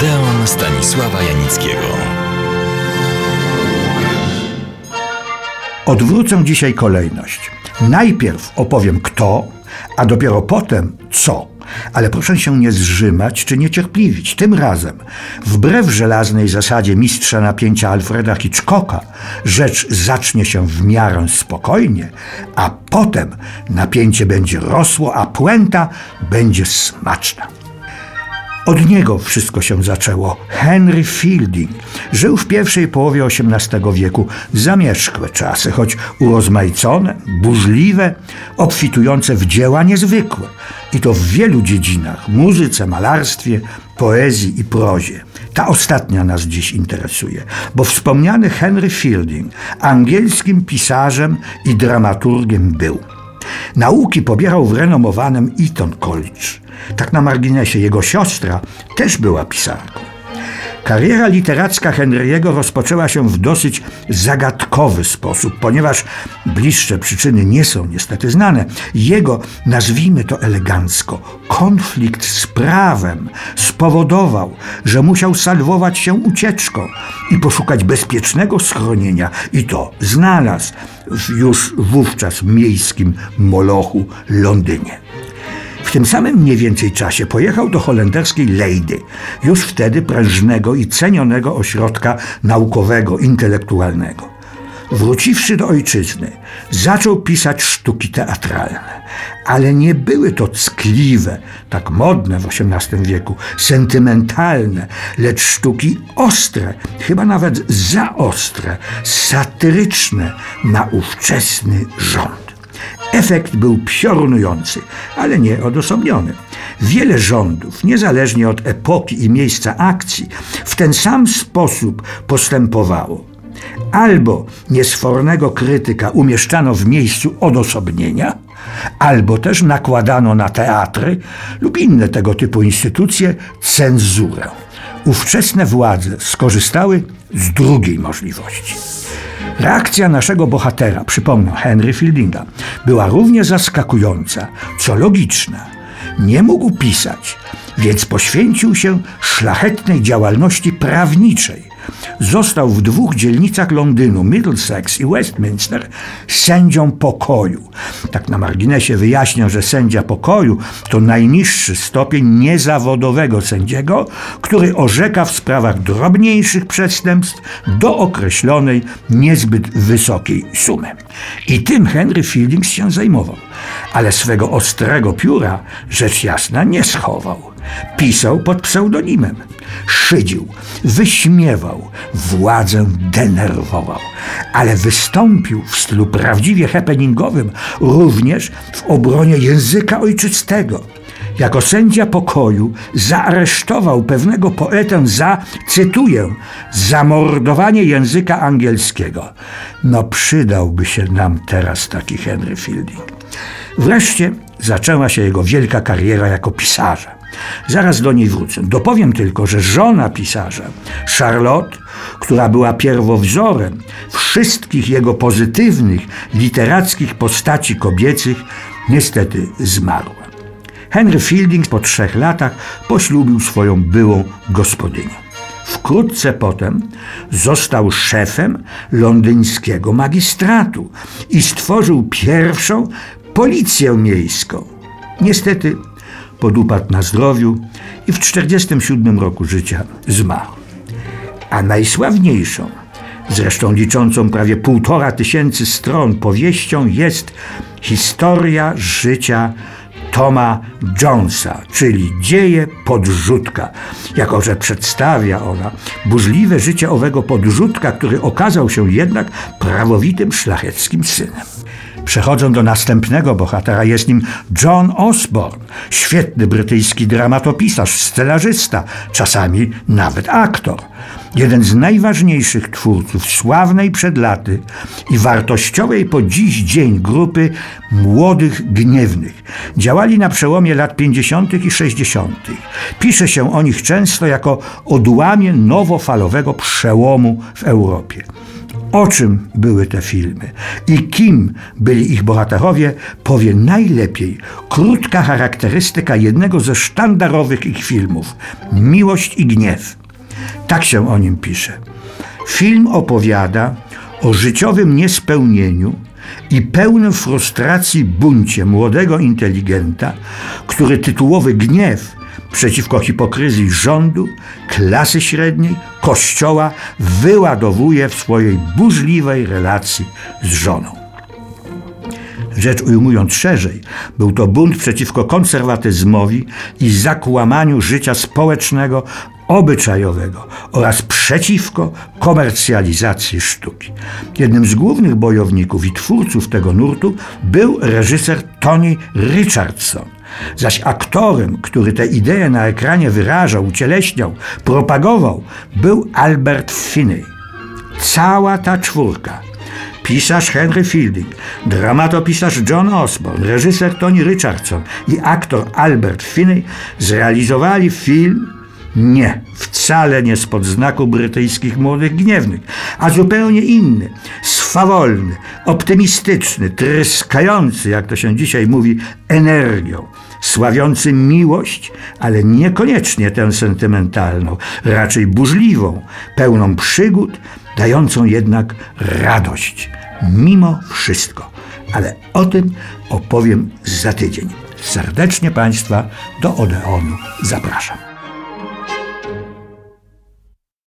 Odeon Stanisława Janickiego. Odwrócę dzisiaj kolejność. Najpierw opowiem kto, a dopiero potem co. Ale proszę się nie zrzymać czy niecierpliwić. Tym razem, wbrew żelaznej zasadzie mistrza napięcia Alfreda Hitchcocka, rzecz zacznie się w miarę spokojnie, a potem napięcie będzie rosło, a puenta będzie smaczna. Od niego wszystko się zaczęło. Henry Fielding żył w pierwszej połowie XVIII wieku. Zamierzchłe czasy, choć urozmaicone, burzliwe, obfitujące w dzieła niezwykłe. I to w wielu dziedzinach muzyce, malarstwie, poezji i prozie. Ta ostatnia nas dziś interesuje, bo wspomniany Henry Fielding angielskim pisarzem i dramaturgiem był. Nauki pobierał w renomowanym Eton College. Tak na marginesie, jego siostra też była pisarką. Kariera literacka Henry'ego rozpoczęła się w dosyć zagadkowy sposób, ponieważ bliższe przyczyny nie są niestety znane. Jego, nazwijmy to elegancko, konflikt z prawem spowodował, że musiał salwować się ucieczką i poszukać bezpiecznego schronienia. I to znalazł w już wówczas miejskim Molochu, Londynie. W tym samym mniej więcej czasie pojechał do holenderskiej Leydy, już wtedy prężnego i cenionego ośrodka naukowego, intelektualnego. Wróciwszy do ojczyzny, zaczął pisać sztuki teatralne, ale nie były to ckliwe, tak modne w XVIII wieku, sentymentalne, lecz sztuki ostre, chyba nawet za ostre, satyryczne na ówczesny rząd. Efekt był piorunujący, ale nie odosobniony. Wiele rządów, niezależnie od epoki i miejsca akcji, w ten sam sposób postępowało. Albo niesfornego krytyka umieszczano w miejscu odosobnienia, albo też nakładano na teatry lub inne tego typu instytucje cenzurę. Ówczesne władze skorzystały z drugiej możliwości. Reakcja naszego bohatera, przypomnę, Henry Fieldinga, była równie zaskakująca, co logiczna. Nie mógł pisać, więc poświęcił się szlachetnej działalności prawniczej został w dwóch dzielnicach Londynu, Middlesex i Westminster, sędzią pokoju. Tak na marginesie wyjaśnię, że sędzia pokoju to najniższy stopień niezawodowego sędziego, który orzeka w sprawach drobniejszych przestępstw do określonej, niezbyt wysokiej sumy. I tym Henry Fielding się zajmował, ale swego ostrego pióra, rzecz jasna, nie schował. Pisał pod pseudonimem. Szydził, wyśmiewał, władzę denerwował, ale wystąpił w stylu prawdziwie happeningowym również w obronie języka ojczystego. Jako sędzia pokoju zaaresztował pewnego poetę za, cytuję, zamordowanie języka angielskiego. No przydałby się nam teraz taki Henry Fielding. Wreszcie zaczęła się jego wielka kariera jako pisarza. Zaraz do niej wrócę. Dopowiem tylko, że żona pisarza, Charlotte, która była pierwowzorem wszystkich jego pozytywnych literackich postaci kobiecych, niestety zmarła. Henry Fielding po trzech latach poślubił swoją byłą gospodynię. Wkrótce potem został szefem londyńskiego magistratu i stworzył pierwszą policję miejską. Niestety podupadł na zdrowiu i w 47 roku życia zmarł. A najsławniejszą, zresztą liczącą prawie półtora tysięcy stron powieścią jest historia życia Toma Jonesa, czyli dzieje podrzutka, jako że przedstawia ona burzliwe życie owego podrzutka, który okazał się jednak prawowitym szlacheckim synem. Przechodzą do następnego bohatera, jest nim John Osborne, świetny brytyjski dramatopisarz, scenarzysta, czasami nawet aktor. Jeden z najważniejszych twórców sławnej przed laty i wartościowej po dziś dzień grupy młodych gniewnych. Działali na przełomie lat 50. i 60. Pisze się o nich często jako odłamie nowofalowego przełomu w Europie. O czym były te filmy i kim byli ich bohaterowie, powie najlepiej krótka charakterystyka jednego ze sztandarowych ich filmów Miłość i gniew. Tak się o nim pisze. Film opowiada o życiowym niespełnieniu i pełnym frustracji buncie młodego inteligenta, który tytułowy gniew przeciwko hipokryzji rządu, klasy średniej, kościoła wyładowuje w swojej burzliwej relacji z żoną. Rzecz ujmując szerzej, był to bunt przeciwko konserwatyzmowi i zakłamaniu życia społecznego, obyczajowego oraz przeciwko komercjalizacji sztuki. Jednym z głównych bojowników i twórców tego nurtu był reżyser Tony Richardson. Zaś aktorem, który te idee na ekranie wyrażał, ucieleśniał, propagował, był Albert Finney. Cała ta czwórka pisarz Henry Fielding, dramatopisarz John Osborne, reżyser Tony Richardson i aktor Albert Finney zrealizowali film nie, wcale nie spod znaku brytyjskich młodych gniewnych, a zupełnie inny, swawolny, optymistyczny, tryskający, jak to się dzisiaj mówi, energią, sławiący miłość, ale niekoniecznie tę sentymentalną, raczej burzliwą, pełną przygód, dającą jednak radość, mimo wszystko. Ale o tym opowiem za tydzień. Serdecznie Państwa do Odeonu zapraszam.